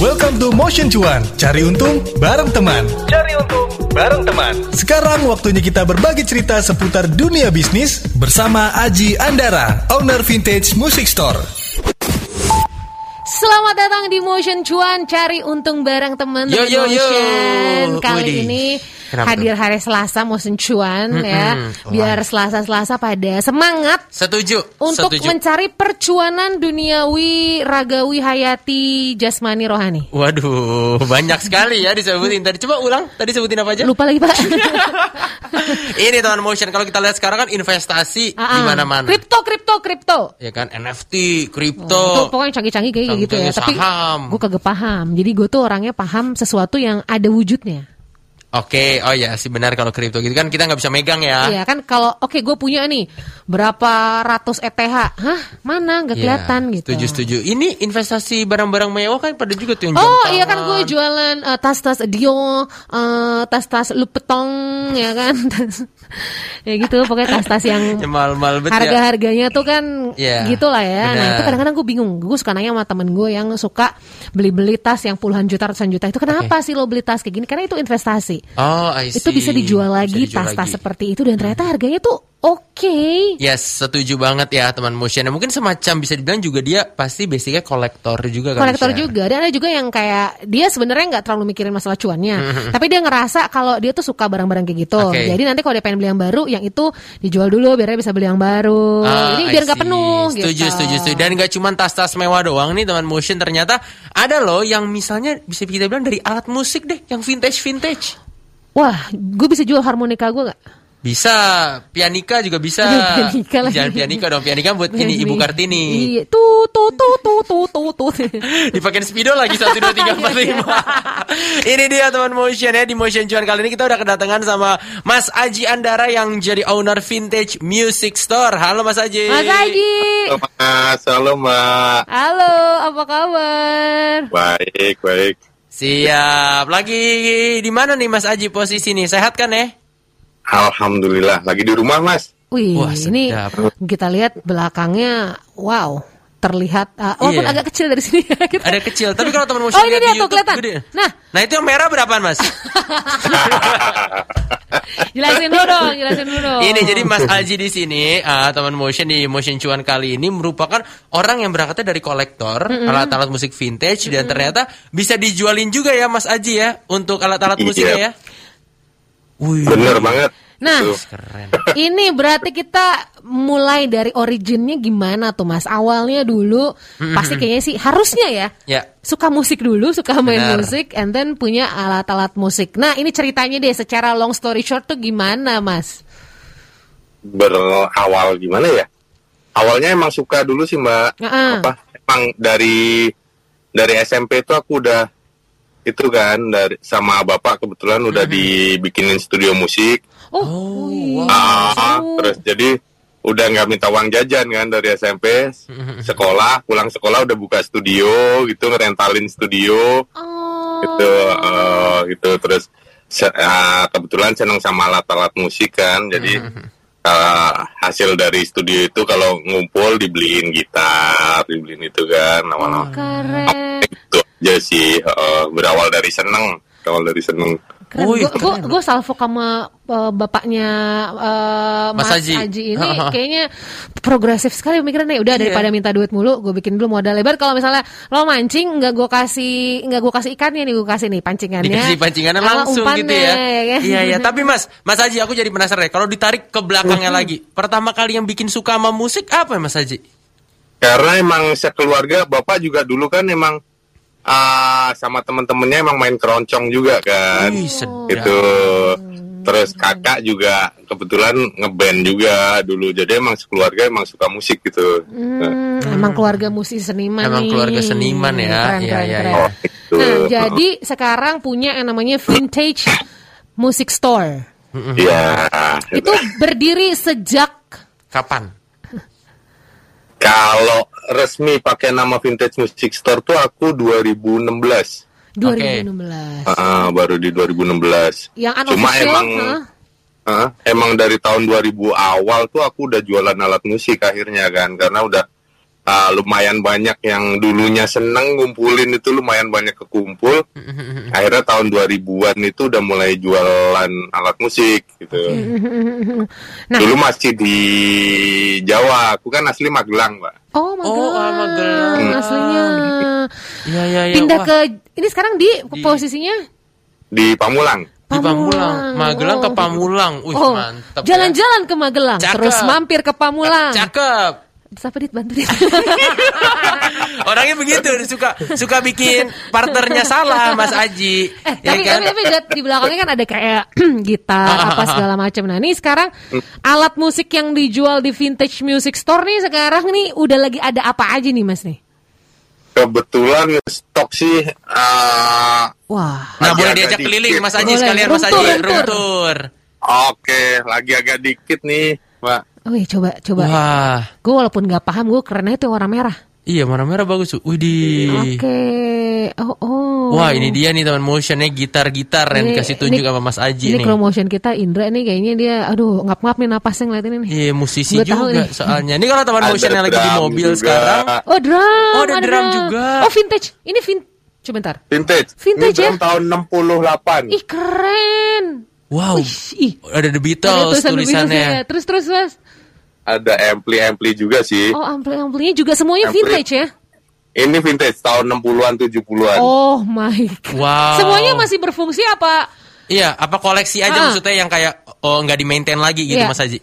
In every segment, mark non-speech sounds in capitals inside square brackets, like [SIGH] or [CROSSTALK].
Welcome to Motion Cuan. Cari untung bareng teman. Cari untung bareng teman. Sekarang waktunya kita berbagi cerita seputar dunia bisnis bersama Aji Andara, owner Vintage Music Store. Selamat datang di Motion Cuan Cari untung bareng teman Yo, yo, yo. Motion Kali ini Kenapa hadir hari Selasa Motion Cuan ya Mm-mm. Biar Selasa-Selasa pada semangat Setuju. Untuk Setuju. mencari percuanan duniawi, ragawi, hayati, jasmani, rohani Waduh, banyak sekali ya disebutin tadi. Coba ulang, tadi sebutin apa aja? Lupa lagi pak [LAUGHS] Ini teman motion kalau kita lihat sekarang kan investasi ah. di mana-mana. Kripto, kripto, kripto Ya kan NFT, Itu kripto. pokoknya canggih-canggih kayak gitu ya Canggih-canggih Tapi saham. gue kagak paham Jadi gue tuh orangnya paham sesuatu yang ada wujudnya Oke, oh ya sih benar kalau kripto gitu kan kita nggak bisa megang ya. Iya kan kalau oke gue punya nih berapa ratus ETH, hah mana nggak Iya, kelihatan gitu. Setuju, setuju. Ini investasi barang-barang mewah kan pada juga tuh yang Oh iya kan gue jualan eh, tas-tas Dior, eh, tas-tas Louboutin ya kan, [LAUGHS] ya gitu pokoknya tas-tas yang [LAUGHS] Ya, bet ya. harga-harganya tuh kan Iya, gitulah ya. Nah benar. itu kadang-kadang gue bingung, gue suka nanya sama temen gue yang suka beli-beli tas yang puluhan juta, ratusan juta itu kenapa sih lo beli tas kayak gini? Karena itu investasi. Oh, I Itu see. bisa dijual lagi tas-tas seperti itu dan ternyata harganya tuh oke. Yes, setuju banget ya teman motion. Nah, mungkin semacam bisa dibilang juga dia pasti basicnya kolektor juga kan. kolektor juga dan ada juga yang kayak dia sebenarnya nggak terlalu mikirin masalah cuannya Mm-hmm. tapi dia ngerasa kalau dia tuh suka barang-barang kayak gitu Oke. jadi nanti kalau dia pengen beli yang baru yang itu dijual dulu biar dia bisa beli yang baru Ah, jadi biar nggak penuh Setuju, gitu setuju, setuju. Dan nggak cuma tas-tas mewah doang nih teman motion. Ternyata ada loh yang misalnya bisa kita bilang dari alat musik deh, yang vintage vintage. wah gue bisa jual harmonika gue nggak Bisa, pianika juga bisa. Aduh, pianika lagi. Jangan pianika dong, pianika buat ini Ibu Kartini. iya tuh tuh tuh tuh tuh tuh tuh [LAUGHS] Dipakein speedo lagi satu dua tiga [LAUGHS] empat lima. Ini dia teman motion ya di motion cuan kali ini kita udah kedatangan sama Mas Aji Andara yang jadi owner vintage music store. Halo Mas Aji. Mas Haji Halo Mas, halo Mbak. halo apa kabar Baik, baik. Siap. Lagi di mana nih Mas Aji posisi nih? Sehat kan ya? Alhamdulillah, lagi di rumah Mas. Wih, Wah, ini sedap. kita lihat belakangnya, wow, terlihat, uh, walaupun Iya. agak kecil dari sini. [LAUGHS] ya, kita- Ada kecil, tapi kalau teman motion Oh, ini lihat dia di tuh, YouTube, kelihatan. gede. Nah. nah itu yang merah berapaan Mas? [LAUGHS] jelasin dulu dong, jelasin dulu dong. Ini jadi Mas Aji di sini, ah, teman motion di motion cuan kali ini merupakan orang yang berangkatnya dari kolektor alat-alat musik vintage dan ternyata bisa dijualin juga ya Mas Aji ya untuk alat-alat Iya. musiknya ya. Wih, Bener banget. Nah, Tuh. keren. ini berarti kita mulai dari originnya gimana tuh Mas? Awalnya dulu pasti kayaknya sih harusnya ya. Ya. Suka musik dulu, suka main Benar. musik, and then punya alat-alat musik. Nah, ini ceritanya deh, secara long story short tuh gimana, Mas? Berawal gimana ya? Awalnya emang suka dulu sih Mbak. Heeh. Apa? Emang dari dari SMP tuh aku udah itu kan dari sama bapak kebetulan udah dibikinin studio musik. Oh, wih, Ah, seru. terus jadi udah nggak minta uang jajan kan dari SMP sekolah pulang sekolah udah buka studio gitu ngerentalin studio. Oh. gitu eh, gitu. Terus se- ah, kebetulan seneng sama alat-alat musik kan. Jadi eh, hasil dari studio itu kalau ngumpul dibeliin gitar dibeliin itu kan lama-lama Keren. itu aja sih eh, berawal dari seneng berawal dari seneng Gue gue salvo sama uh, bapaknya uh, Mas Mas, Haji. Haji. ini [LAUGHS] kayaknya progresif sekali pemikirannya. Udah Iya. daripada minta duit mulu, gue bikin dulu modal lebar. Kalau misalnya lo mancing, nggak gue kasih nggak gue kasih ikannya nih, gue kasih nih pancingannya. Dikasih pancingannya langsung gitu umpannya, ya. kan? Iya iya, [LAUGHS] tapi Mas, Mas Haji aku jadi penasaran ya. Kalau ditarik ke belakangnya lagi, [LAUGHS] pertama kali yang bikin suka sama musik apa ya Mas Haji? karena emang sekeluarga bapak juga dulu kan emang ah sama temen-temennya emang main keroncong juga kan Wih, itu terus kakak juga kebetulan ngeband juga dulu jadi emang sekeluarga emang suka musik gitu Hmm, emang keluarga musisi seniman Emang nih. keluarga seniman ya. Keren, Iya, keren, iya, keren. iya. oh gitu Nah, jadi sekarang punya yang namanya Vintage Music Store. Iya. Itu berdiri sejak Kapan? Kalau resmi pakai nama Vintage Music Store tuh aku 2016 2016. Ah, baru di 2016 Yang Cuma emang hah? ah, emang dari tahun 2000 awal tuh aku udah jualan alat musik akhirnya kan karena udah uh, lumayan banyak yang dulunya seneng ngumpulin itu lumayan banyak kekumpul. [LAUGHS] Akhirnya tahun 2000-an itu udah mulai jualan alat musik gitu. [LAUGHS] Nah, Dulu masih di Jawa, aku kan asli Magelang, Mbak. oh Magelang, ah, Magelang. aslinya. Iya iya iya. Pindah Wah, ke ini sekarang di, Di- posisinya Di Pamulang. di Pamulang. Magelang ke Oh. Pamulang. Wih, Oh, mantap. ya. jalan-jalan ke Magelang, Cakep. terus mampir ke Pamulang. Cakep. Siapa dit bantu dit? [LAUGHS] Orangnya begitu, suka suka bikin partnernya salah, Mas Aji. Eh, Ya tapi, kan? tapi, tapi lihat di belakangnya kan ada kayak [CLEARS THROAT] gitar apa segala macam. Nah, ini sekarang alat musik yang dijual di vintage music store nih sekarang nih udah lagi ada apa aja nih Mas nih? Kebetulan stok sih uh, Wah. Nah, boleh diajak dikit. keliling Mas Aji Boleh. sekalian Mas Aji room tour. oke, lagi agak dikit nih, Mbak. Wih, coba coba. Wah. Gue walaupun nggak paham, gue kerennya itu warna merah. Iya, warna merah bagus. Widih. Oke. Oh, oh. Wah, ini dia nih teman motionnya gitar-gitar yang Ini- dikasih tunjuk ini- sama Mas Aji Ini nih. crow motion kita Indra nih kayaknya dia aduh ngap-ngap nih napasnya ngeliatin ini. Iya, musisi Gua juga nih. soalnya. Ini kalau teman Ada motion yang lagi di mobil juga. sekarang. Oh drum, Oh, ada drum juga. Oh vintage, ini vin, sebentar. Vintage. Vintage Ini ya? tahun tahun 68. Ih keren. Wow. Wih, ih. Ada The Ada Beatles tulisan tulisannya. Beatles-nya. Terus terus mas. Ada ampli-ampli juga sih. Oh ampli amplinya juga semuanya Ampli. vintage ya. Ini vintage tahun 60-an 70-an. Oh my god. Wow. Semuanya masih berfungsi apa? Iya, apa koleksi aja Ah. maksudnya yang kayak oh nggak di maintain lagi gitu Iya. Mas Aji.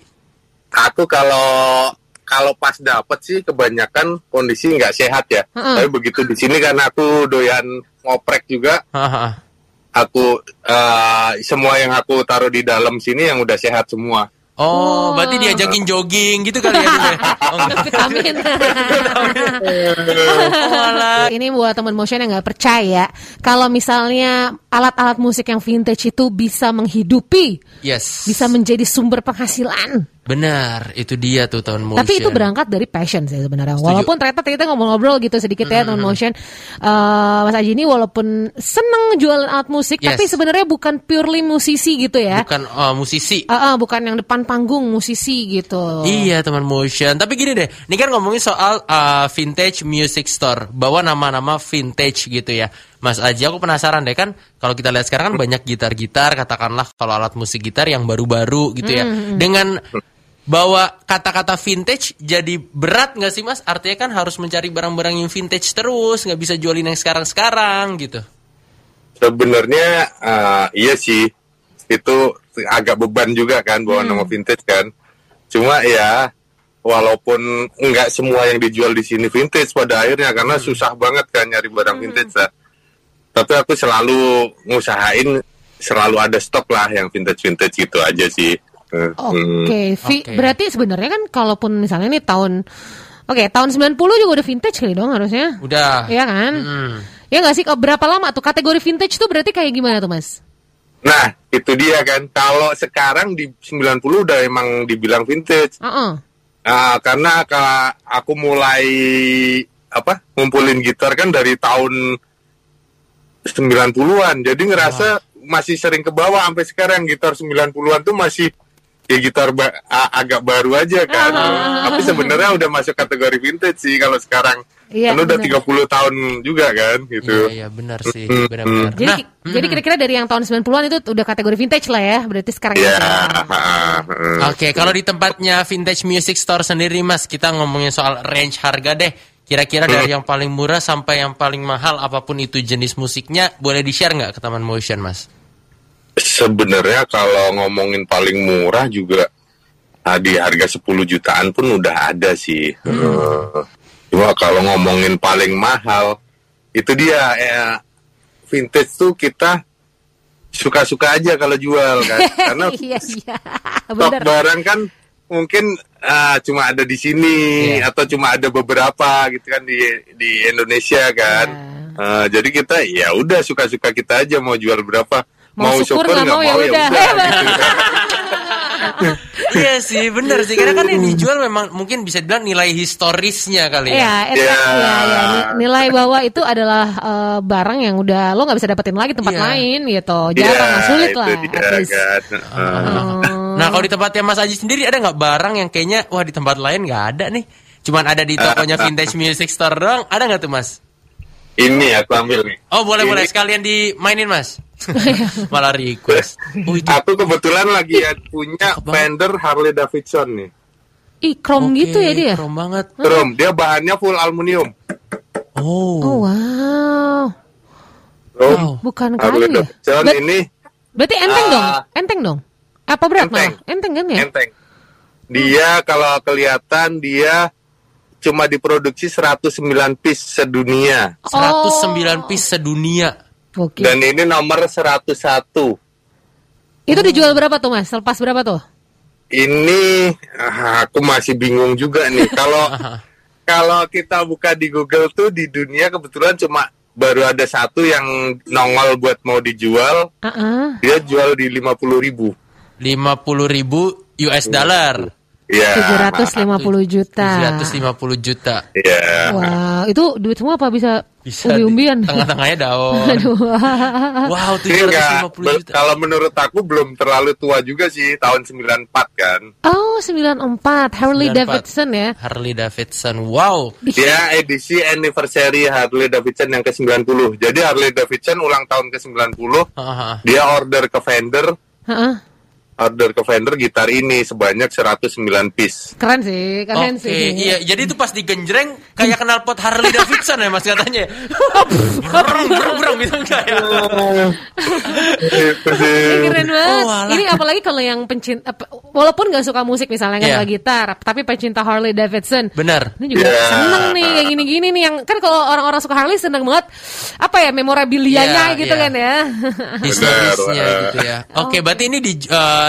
Aku kalau kalau pas dapet sih kebanyakan kondisi nggak sehat ya. Heeh. Tapi begitu di sini karena aku doyan ngoprek juga, Hahaha. aku eh, semua yang aku taruh di dalam sini yang udah sehat semua. Oh, Wah. berarti diajakin jogging gitu kali ya dulu ya? [LAUGHS] Oh. Vitamin. [LAUGHS] Oh. Ini buat teman motion yang nggak percaya kalau misalnya alat-alat musik yang vintage itu bisa menghidupi, Yes. bisa menjadi sumber penghasilan. Benar, itu dia tuh tahun motion. Tapi itu berangkat dari passion sih sebenarnya. Setuju. Walaupun ternyata kita ngobrol-ngobrol gitu sedikit ya non motion. Eh, Mas Aji ini walaupun seneng jualan alat musik, Yes. tapi sebenarnya bukan purely musisi gitu ya. bukan oh, musisi. Eh, eh, bukan yang depan panggung musisi gitu. Iya teman motion. Tapi gini deh, ini kan ngomongin soal uh, vintage music store, bawa nama-nama vintage gitu ya. Mas Aji, aku penasaran deh kan, kalau kita lihat sekarang kan banyak gitar-gitar, katakanlah kalau alat musik gitar yang baru-baru gitu ya. Dengan bawa kata-kata vintage jadi berat nggak sih mas? Artinya kan harus mencari barang-barang yang vintage terus, nggak bisa jualin yang sekarang-sekarang gitu. Sebenarnya eh, iya sih itu agak beban juga kan bawa nama vintage kan. Cuma ya walaupun nggak semua yang dijual di sini vintage pada akhirnya karena susah banget kan nyari barang vintage. lah. Tapi aku selalu ngusahain selalu ada stok lah yang vintage vintage gitu aja sih. Oke, hmm. Vi- Oke. berarti sebenarnya kan kalaupun misalnya nih tahun Oke, tahun 90 juga udah vintage kali dong harusnya. Udah. Iya kan? Hmm. Ya nggak sih? Kok Berapa lama tuh kategori vintage tuh berarti kayak gimana tuh, Mas? Nah itu dia kan. Kalau sekarang di 90 udah emang dibilang vintage. Heeh. Nah, karena ka- aku mulai apa ngumpulin gitar kan dari tahun 90-an. Jadi ngerasa masih sering ke bawah sampai sekarang gitar 90-an tuh masih ya gitar ba- agak baru aja kan. Tapi sebenarnya udah masuk kategori vintage sih kalau sekarang. Iya, kan udah benar. 30 tahun juga kan gitu. Iya, iya benar sih, benar-benar. Jadi Nah, jadi kira-kira dari yang tahun 90-an itu udah kategori vintage lah ya. Berarti sekarang Iya. ini. ah, ah. Oke, kalau di tempatnya Vintage Music Store sendiri, Mas, kita ngomongin soal range harga deh. Kira-kira dari yang paling murah sampai yang paling mahal, apa pun itu jenis musiknya, boleh di-share nggak ke Taman Motion, Mas? Sebenarnya kalau ngomongin paling murah juga ah, di harga 10 jutaan pun udah ada sih. Eh, Cuma kalau ngomongin paling mahal itu dia ya, vintage tuh kita suka-suka aja kalau jual kan. [LAUGHS] Karena Iya, iya. stok barang kan mungkin ah, cuma ada di sini Iya. atau cuma ada beberapa gitu kan di di Indonesia kan. Iya. Ah, jadi kita ya udah suka-suka kita aja mau jual berapa. Mau syukur nggak mau, ya udah. gitu. [LAUGHS] iya sih, benar sih. Karena kan yang dijual memang mungkin bisa dibilang nilai historisnya kali Iya, ya. itu- Iya. iya, iya. Ni- Nilai bahwa itu adalah eh, barang yang udah lo nggak bisa dapetin lagi tempat lain gitu. Jarang, Iya, sulit lah. dia, at least. kan. Oh. Nah, kalau di tempatnya Mas Aji sendiri ada nggak barang yang kayaknya, wah di tempat lain nggak ada nih. cuman ada di tokonya [LAUGHS] Vintage Music Store doang. Ada nggak tuh mas? Ini aku ambil nih. Oh boleh Ini boleh sekalian dimainin mas. [LAUGHS] Malah request. [LAUGHS] Oh, itu. Aku kebetulan lagi punya banget. Fender Harley Davidson nih. Ih, krom Oke, gitu ya dia. Keren banget. Chrome, dia bahannya full aluminium. Oh. Oh, wow. Chrome, Wow. Bukan Harley kayu ya? Davidson ini Berarti enteng Ah. dong? Enteng dong? Apa berat Enteng. malah? Enteng kan ya? enteng. Dia kalau kelihatan dia cuma diproduksi 109 piece sedunia. 109 piece sedunia. Oke. Dan ini nomor 101. Itu dijual berapa tuh mas? Lepas berapa tuh? Ini ah, aku masih bingung juga nih. [LAUGHS] Kalau kalau kita buka di Google tuh di dunia kebetulan cuma baru ada satu yang nongol buat mau dijual. Ah, ah. Dia jual di 50.000 ribu. 50 ribu US dollar. Ya. 750 juta. 750 juta. Ya. Wow, itu duit semua apa bisa, Bisa umbi-umbian? Tengah-tengahnya daun. [LAUGHS] Aduh. Wow, Ini enggak, 750 be- juta. kalau menurut aku belum terlalu tua juga sih, tahun 94 kan. Oh, 94 Harley 94. Davidson ya. Harley Davidson. Wow. Dia edisi anniversary Harley Davidson yang ke-90. Jadi Harley Davidson ulang tahun ke-90, Haha. dia order ke vendor, Heeh. Order ke vendor gitar ini sebanyak 109 piece. Keren sih, keren Oke, sih. iya. Jadi itu pas digenjreng kayak knalpot Harley Davidson ya Mas katanya. Brung brung brung gitu enggak ya? Itu sih. Eh, keren banget. Oh. Ini apalagi kalau yang pencinta, walaupun nggak suka musik misalnya nggak Iya. suka gitar, tapi pencinta Harley Davidson. Benar. Ini juga Iya. seneng nih kayak gini-gini nih yang kan kalau orang-orang suka Harley seneng banget apa ya memorabilianya Iya, gitu iya. kan ya. Historisnya gitu ya. Oke, berarti ini di,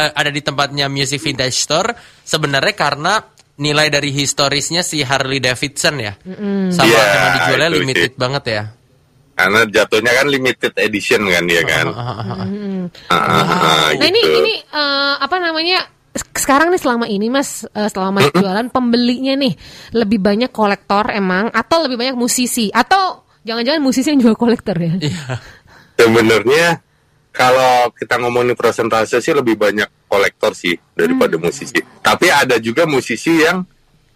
ada di tempatnya Music Vintage Store sebenarnya karena nilai dari historisnya si Harley Davidson ya. Sama Iya, emang dijualnya itu limited sih. banget ya. Karena jatuhnya kan limited edition kan dia kan. [LAUGHS] Ah, ah, Nah ini gitu. ini eh, apa namanya sekarang nih selama ini mas eh, selama mas jualan pembelinya nih lebih banyak kolektor emang atau lebih banyak musisi atau jangan-jangan musisi yang jual kolektor ya? Iya. Sebenarnya kalau kita ngomongin persentase sih lebih banyak kolektor sih daripada musisi. Tapi ada juga musisi yang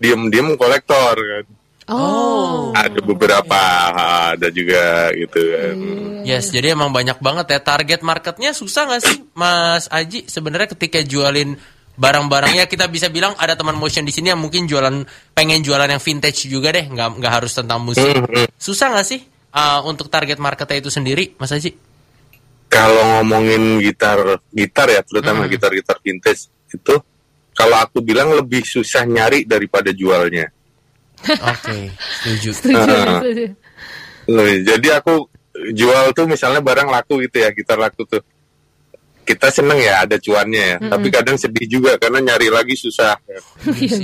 diem-diem kolektor kan. Oh, Ada beberapa, ada juga gitu kan. Yes, jadi emang banyak banget ya target marketnya susah nggak sih, Mas Aji? Sebenarnya ketika jualin barang-barangnya kita bisa bilang ada teman motion di sini yang mungkin jualan pengen jualan yang vintage juga deh, nggak nggak harus tentang musik. Susah nggak sih uh, untuk target marketnya itu sendiri, Mas Aji? Kalau ngomongin gitar, gitar ya, terutama gitar-gitar vintage itu, kalau aku bilang lebih susah nyari daripada jualnya. Oke, setuju. setuju, Ah. setuju. Jadi aku jual tuh misalnya barang laku gitu ya, gitar laku tuh. Kita seneng ya ada cuannya ya, tapi kadang sedih juga karena nyari lagi susah. Iya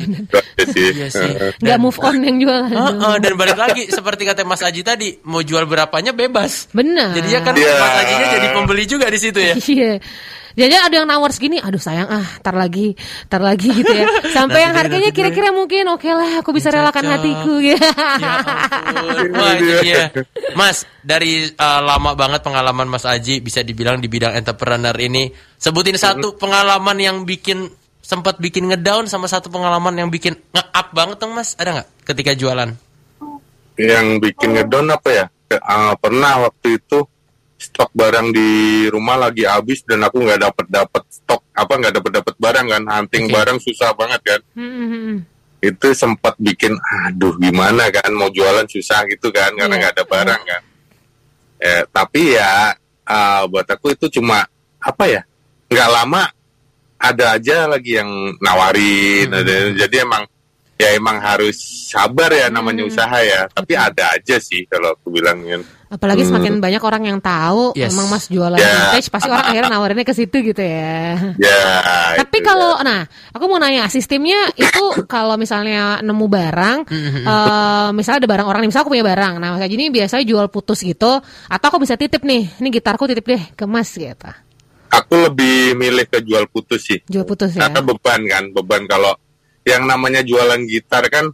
aja sih. Iya sih. Nggak move on yang jualan. Heeh, dan balik lagi seperti kata Mas Aji tadi, mau jual berapanya bebas. Benar. Jadi ya kan Iya. Mas Ajinya jadi pembeli juga di situ ya. Iya. Jadi ada yang nawar segini, aduh sayang ah, tar lagi, tar lagi [LAUGHS] gitu ya. Sampai yang harganya kira-kira mungkin oke lah, aku bisa relakan Cocok. hatiku ya. Ya. Wah, itu dia. Mas, dari uh, lama banget pengalaman Mas Aji bisa dibilang di bidang entrepreneur ini, sebutin satu pengalaman yang bikin sempat bikin ngedown sama satu pengalaman yang bikin nge-up banget dong Mas. Ada nggak ketika jualan? Yang bikin ngedon apa ya? Ke- ah, pernah waktu itu stok barang di rumah lagi habis dan aku nggak dapat dapat stok apa nggak dapat dapat barang kan. Hunting Oke. barang susah banget kan. Hmm, itu sempat bikin aduh gimana kan mau jualan susah gitu kan karena Iya. nggak ada barang kan. Eh, tapi ya ah, buat aku itu cuma apa ya nggak lama ada aja lagi yang nawarin ada- jadi emang ya emang harus sabar ya namanya usaha ya tapi ada aja sih kalau aku bilangin Apalagi semakin banyak orang yang tahu, Yes. emang Mas jualan Ya. vintage, pasti orang akhirnya nawarinnya ke situ gitu ya. ya Tapi kalau, ya. nah, aku mau nanya, sistemnya itu [COUGHS] kalau misalnya nemu barang, eh, misalnya ada barang orang nih, misalnya aku punya barang, nah kayak gini biasanya jual putus gitu, atau aku bisa titip nih, ini gitarku titip deh ke Mas gitu. aku lebih milih ke jual putus sih Jual putus ya. karena beban kan beban kalau yang namanya jualan gitar kan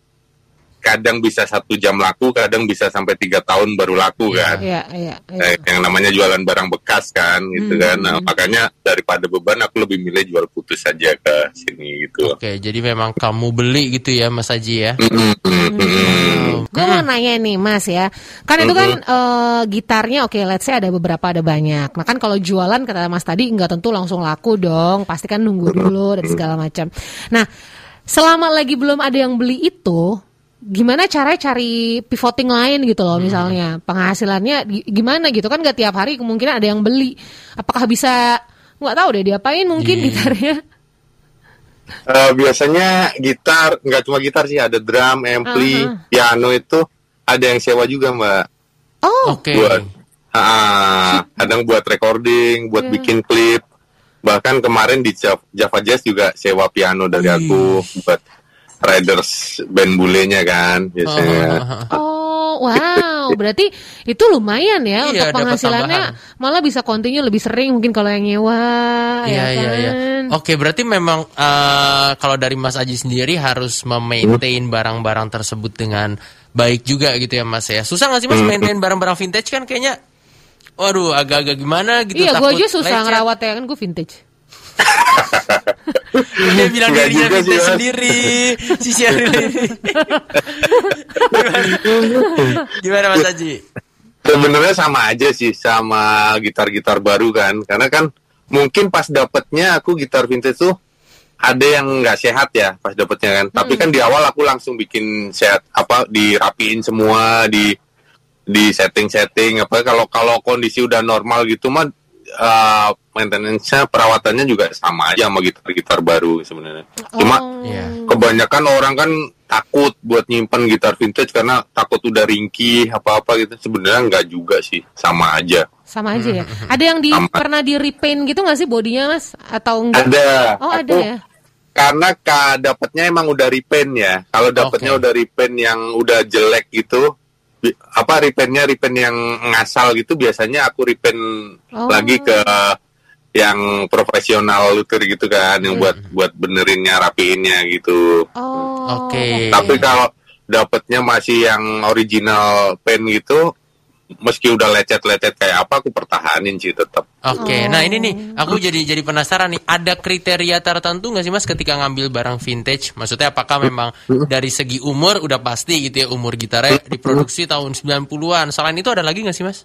kadang bisa satu jam laku, kadang bisa sampai tiga tahun baru laku kan. Iya, iya, iya. Eh, yang namanya jualan barang bekas kan, gitu Hmm. kan. Nah, makanya daripada beban, aku lebih milih jual putus saja ke sini gitu. Oke, jadi memang kamu beli gitu ya Mas Haji ya. Mm-mm, mm-mm. Gue mau nanya nih Mas ya, kan itu kan eh, gitarnya oke, let's say ada beberapa ada banyak. Nah kan kalau jualan kata Mas tadi nggak tentu langsung laku dong, pasti kan nunggu dulu dan segala macam. Nah selama lagi belum ada yang beli itu, gimana caranya cari pivoting lain gitu loh misalnya penghasilannya gi- gimana gitu kan nggak tiap hari kemungkinan ada yang beli. Apakah bisa nggak tahu deh diapain mungkin Iya. gitarnya? Eh, biasanya gitar, nggak cuma gitar sih, ada drum, ampli, Aha. piano itu ada yang sewa juga mbak. Oh, Oke. Buat, ah, kadang buat recording, buat Iya. bikin klip. Bahkan kemarin di Jav- Java Jazz juga sewa piano dari Wih. aku buat riders band bulenya kan biasanya. Oh, wow. Berarti itu lumayan ya Iya, untuk penghasilannya. Malah bisa continue lebih sering mungkin kalau yang nyewa, Iya ya iya kan? iya. Oke, berarti memang eh, kalau dari Mas Aji sendiri harus memaintain barang-barang tersebut dengan baik juga gitu ya Mas ya. Susah nggak sih Mas maintain barang-barang vintage kan kayaknya waduh agak-agak gimana gitu Iya, gue aja susah lecet. ngerawat ya kan gue vintage. [LAUGHS] Dia bilang dirinya sih, vintage Mas. sendiri. Si Sheryl [LAUGHS] ini. Gimana? Gimana Mas Aji? Sebenarnya sama aja sih sama gitar-gitar baru kan, karena kan mungkin pas dapetnya aku gitar vintage tuh ada yang nggak sehat ya pas dapetnya kan. Tapi kan di awal aku langsung bikin sehat apa dirapiin semua di di setting-setting apa kalau kalau kondisi udah normal gitu mah uh, maintenance-nya perawatannya juga sama aja sama gitar-gitar baru sebenarnya. Cuma Oh. Iya. kebanyakan orang kan takut buat nyimpen gitar vintage karena takut udah ringkih apa-apa gitu. Sebenarnya nggak juga sih, sama aja. Sama aja ya. Ada yang di Sama. pernah di repaint gitu nggak sih bodinya mas? Atau enggak? Ada. Oh Aku- ada ya. Karena ka, dapatnya emang udah repaint ya. Kalau dapatnya Oke. udah repaint yang udah jelek gitu, apa repaintnya repaint yang ngasal gitu, biasanya aku repaint Oh. lagi ke yang profesional luther gitu kan, yang buat buat benerinnya, rapiinnya gitu. Oh. Oke. Tapi kalau dapatnya masih yang original pen gitu, meski udah lecet-lecet kayak apa, aku pertahanin sih tetap. Oke, nah ini nih aku jadi jadi penasaran nih, ada kriteria tertentu nggak sih mas ketika ngambil barang vintage? Maksudnya apakah memang dari segi umur udah pasti gitu ya umur gitarnya diproduksi tahun 90-an? Selain itu ada lagi nggak sih mas?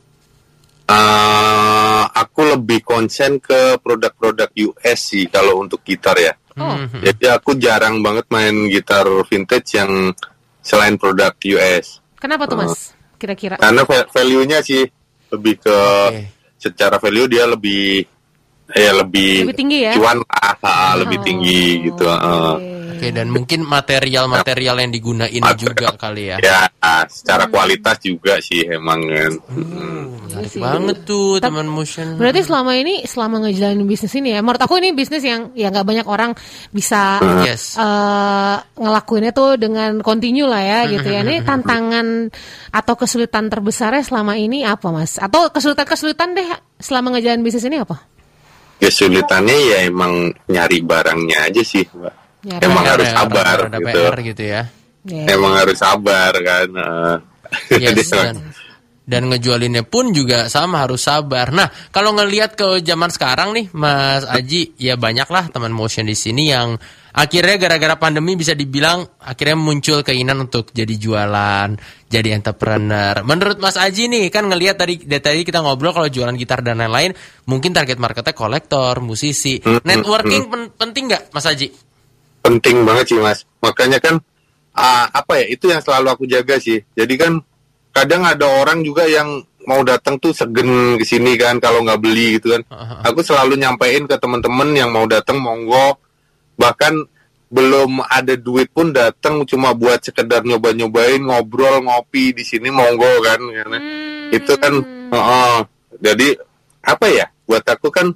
Eh, aku lebih konsen ke produk-produk US sih kalau untuk gitar ya. Oh. Jadi aku jarang banget main gitar vintage yang selain produk US. Kenapa tuh mas? Kira-kira? Karena va- value-nya sih lebih ke Oke. secara value dia lebih ya lebih, Lebih tinggi ya? cuan lah, ah, lebih Oh, tinggi gitu. ah. oke. Dan mungkin material-material yang digunain Material. juga kali ya. Ya, secara kualitas juga sih emang kan. Menarik sih. banget tuh Tap- teman motion. Berarti selama ini selama ngejalanin bisnis ini ya, menurut aku ini bisnis yang ya nggak banyak orang bisa Yes. eh, ngelakuinnya tuh dengan continue lah ya gitu ya. Ini [LAUGHS] tantangan atau kesulitan terbesarnya selama ini apa mas? Atau kesulitan-kesulitan deh selama ngejalanin bisnis ini apa? Kesulitannya ya emang nyari barangnya aja sih, Mbak. Nyari Emang PR harus ya, sabar gitu. PR gitu ya. Ya. Emang harus sabar kan. eh. Yes, [LAUGHS] dan ngejualinnya pun juga sama harus sabar. Nah, kalau ngelihat ke zaman sekarang nih, Mas Aji, ya banyak lah teman motion di sini yang akhirnya gara-gara pandemi bisa dibilang akhirnya muncul keinginan untuk jadi jualan, jadi entrepreneur. Menurut Mas Aji nih, kan ngelihat tadi dari tadi kita ngobrol kalau jualan gitar dan lain-lain, mungkin target marketnya kolektor, musisi. Networking pen- penting nggak, Mas Aji? penting banget sih mas makanya kan ah, apa ya itu yang selalu aku jaga sih jadi kan kadang ada orang juga yang mau datang tuh segen ke sini kan kalau nggak beli gitu kan. Aku selalu nyampein ke teman-teman yang mau datang monggo. Bahkan belum ada duit pun datang cuma buat sekedar nyoba-nyobain ngobrol ngopi di sini monggo kan karena itu kan oh, jadi apa ya buat aku kan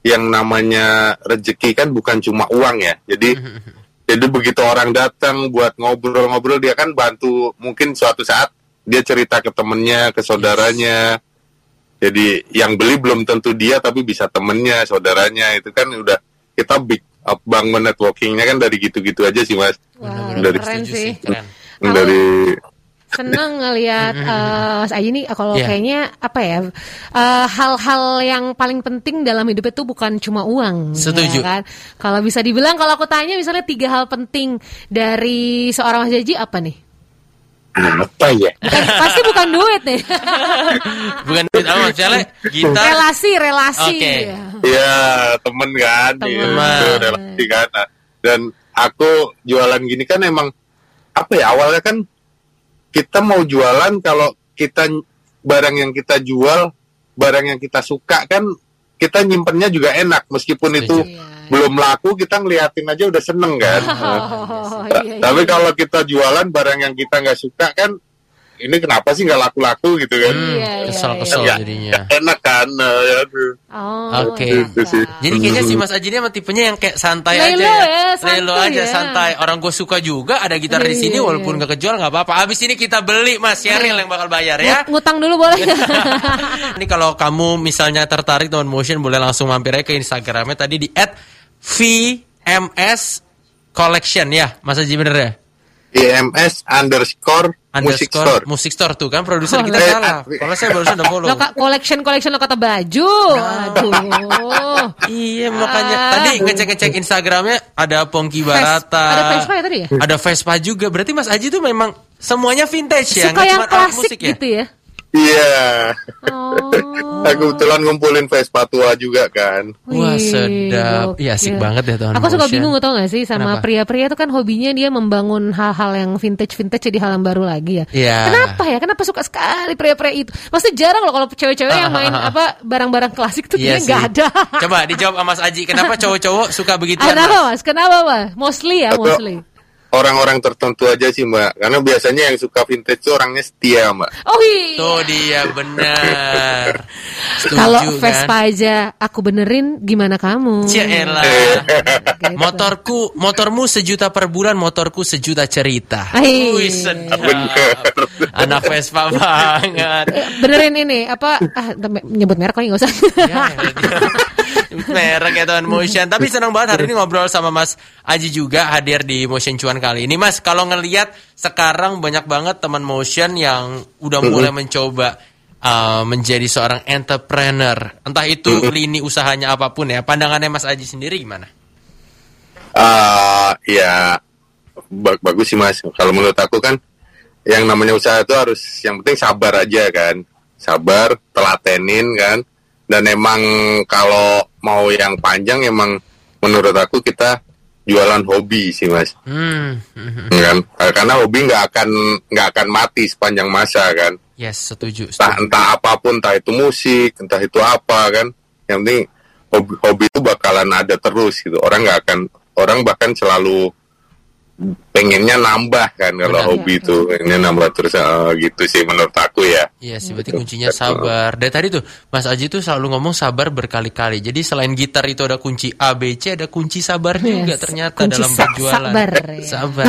yang namanya rezeki kan bukan cuma uang ya. Jadi [LAUGHS] jadi begitu orang datang buat ngobrol-ngobrol dia kan bantu mungkin suatu saat dia cerita ke temennya, ke saudaranya. Jadi yang beli belum tentu dia tapi bisa temennya, saudaranya itu kan udah kita big up bangun networkingnya kan dari gitu-gitu aja sih mas. Wah, Dari keren sih. Keren. Aku- dari seneng ngelihat eh, Mas Aji nih kalau Iya. kayaknya apa ya eh, hal-hal yang paling penting dalam hidup itu bukan cuma uang Setuju. ya kan kalau bisa dibilang kalau aku tanya misalnya tiga hal penting dari seorang Mas Aji apa nih apa ya? Bukan- pasti bukan duit nih [LAUGHS] Bukan duit apa misalnya gitar. relasi relasi Oke. Iya temen kan, Temen. Iya, itu relasi kan. Nah, Dan aku jualan gini kan emang apa ya awalnya kan kita mau jualan kalau kita barang yang kita jual barang yang kita suka kan kita nyimpennya juga enak meskipun itu Iya. belum laku kita ngeliatin aja udah seneng kan. [LAUGHS] Oh, iya, iya. Tapi kalau kita jualan barang yang kita nggak suka kan ini kenapa sih nggak laku-laku gitu kan? Hmm, Iya, iya, kesel-kesel iya. jadinya. Enak kan? Nah, ya. Oh, Oke. Gitu sih. Jadi kayaknya si Mas Aji ini emang tipenya yang kayak santai Lelo aja ya. ya, santai Lelo aja ya. santai. Orang gue suka juga ada gitar di Iya, sini iya, walaupun iya. gak kejual nggak apa-apa. Abis ini kita beli Mas Sheryl yang bakal bayar ya. Ngut- ngutang dulu boleh [LAUGHS] Ini kalau kamu misalnya tertarik teman motion boleh langsung mampir aja ke Instagramnya tadi di @vms collection ya. Mas Aji bener ya? IMS underscore music Underscore store. Music Store tuh kan produser kita Eh, salah. eh, Kalau saya barusan udah follow. lo collection collection lo kata baju aduh Iya makanya Ah. tadi ngecek-ngecek Instagramnya ada Pongki Barata. ada Vespa ya tadi ya Ada Vespa juga. Berarti Mas Aji tuh memang semuanya vintage ya, suka nggak yang klasik musik ya. gitu ya Iya. oh Nah, kebetulan ngumpulin Vespa tua juga kan. Wah, sedap. Iya, asik banget ya, Tuhan Aku suka bingung tau gak sih sama Kenapa? pria-pria itu kan hobinya dia membangun hal-hal yang vintage-vintage jadi hal yang baru lagi ya. Iya. Kenapa ya? Kenapa suka sekali pria-pria itu? Maksudnya jarang loh kalau cewek-cewek yang main [LAUGHS] apa barang-barang klasik tuh Iya nggak ada. Coba dijawab sama Mas Aji. Kenapa [LAUGHS] cowok-cowok suka begitu? Kenapa mas? Kenapa mas? Mostly ya, Atau- mostly. Orang-orang tertentu aja sih mbak. Karena biasanya yang suka vintage itu orangnya setia mbak. Oh iya. Tuh dia benar. [LAUGHS] Setuju Kalau kan? Vespa aja aku benerin, gimana kamu? Ciela. Gitu. Motorku, motormu sejuta per bulan, motorku sejuta cerita. Hai. Wih, sedap. Anak Vespa banget. Eh, Benerin ini apa? Ah, nyebut merek kali nggak usah. Ya, merek ya Tuan Motion. Tapi senang banget hari ini ngobrol sama Mas Aji juga hadir di Motion Cuan kali ini. Mas, kalau ngelihat sekarang banyak banget teman Motion yang udah mulai mencoba uh, menjadi seorang entrepreneur. Entah itu lini usahanya apa pun ya. Pandangannya Mas Aji sendiri gimana? Ah, ya ba- bagus sih mas. Kalau menurut aku kan yang namanya usaha itu harus yang penting sabar aja kan, sabar, telatenin kan. Dan emang kalau mau yang panjang emang menurut aku kita jualan hobi sih mas, Hmm, kan? Karena hobi nggak akan nggak akan mati sepanjang masa kan. Yes, setuju. Entah, setuju. entah apa pun, entah itu musik, entah itu apa kan. Yang penting hobi, hobi itu bakalan ada terus gitu. Orang nggak akan, orang bahkan selalu pengennya nambah kan kalau Benar. hobi itu pengennya nambah terus eh, gitu sih menurut aku ya. Iya sih, berarti kuncinya sabar. Dari tadi tuh, Mas Aji tuh selalu ngomong sabar berkali-kali. Jadi selain gitar itu ada kunci A, B, C, ada kunci sabar juga Yes, ternyata kunci dalam sa- berjualan. sabar, ya. Sabar.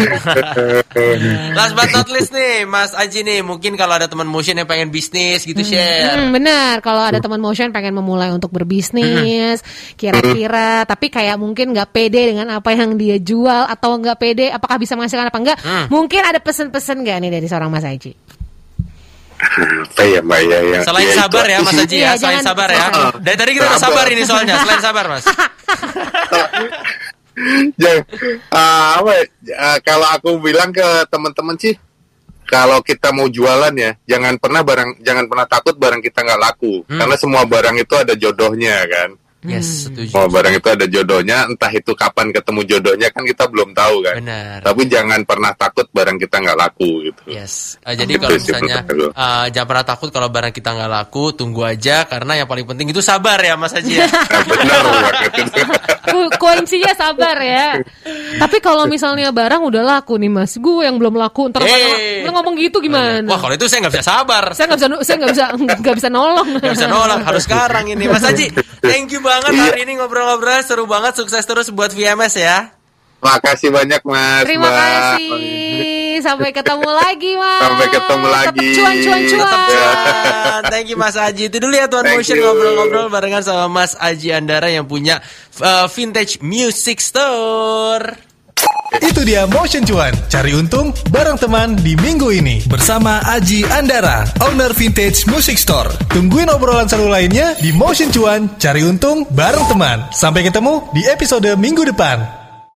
[LAUGHS] Last but not least nih, Mas Aji nih, mungkin kalau ada teman motion yang pengen bisnis gitu share. Hmm, benar. Kalau ada teman motion pengen memulai untuk berbisnis, kira-kira, tapi kayak mungkin nggak pede dengan apa yang dia jual atau nggak pede, apakah bisa menghasilkan apa enggak? Hmm. Mungkin ada pesan-pesan nggak nih dari seorang Mas Aji? Apa ya mbak ya? yang- Selain ya itu sabar ya Mas. Aji Iya, ya, selain jangan- sabar ya. Sabar. Dari tadi kita udah Sabar. sabar ini soalnya, selain sabar Mas. Jangan, [LAUGHS] ah, apa ya, ah, kalau aku bilang ke teman-teman sih, kalau kita mau jualan ya, jangan pernah barang, jangan pernah takut barang kita nggak laku, Hmm. karena semua barang itu ada jodohnya kan. Yes, setuju. Semua barang itu ada jodohnya, entah itu kapan ketemu jodohnya kan kita belum tahu kan. Benar. Tapi jangan pernah takut barang kita nggak laku gitu. Yes. Eh, jadi kalau misalnya eh, jangan pernah takut kalau barang kita nggak laku, tunggu aja karena yang paling penting itu sabar ya Mas Haji ya. [LAUGHS] Nah, benar Kuncinya sabar ya. Tapi kalau misalnya barang udah laku nih Mas, gue yang belum laku, ntar lo ngomong gitu gimana? Wah kalau itu saya nggak bisa sabar. saya nggak bisa, saya nggak bisa, nggak bisa nolong. Gak bisa nolak, harus sekarang ini Mas Haji, thank you banget Iya. hari ini ngobrol-ngobrol Seru banget, sukses terus buat VMS ya Makasih banyak Mas. Terima Mbak. kasih. Sampai ketemu lagi, Mas. Sampai ketemu lagi. Tetap cuan, cuan, cuan. Cuan. Thank you Mas Aji Itu dulu ya Tuan Thank Motion ngobrol-ngobrol barengan sama Mas Aji Andara Yang punya uh, Vintage Music Store Itu dia Motion Cuan, cari untung bareng teman di minggu ini. Bersama Aji Andara, owner Vintage Music Store. Tungguin obrolan seru lainnya di Motion Cuan, cari untung bareng teman. Sampai ketemu di episode minggu depan.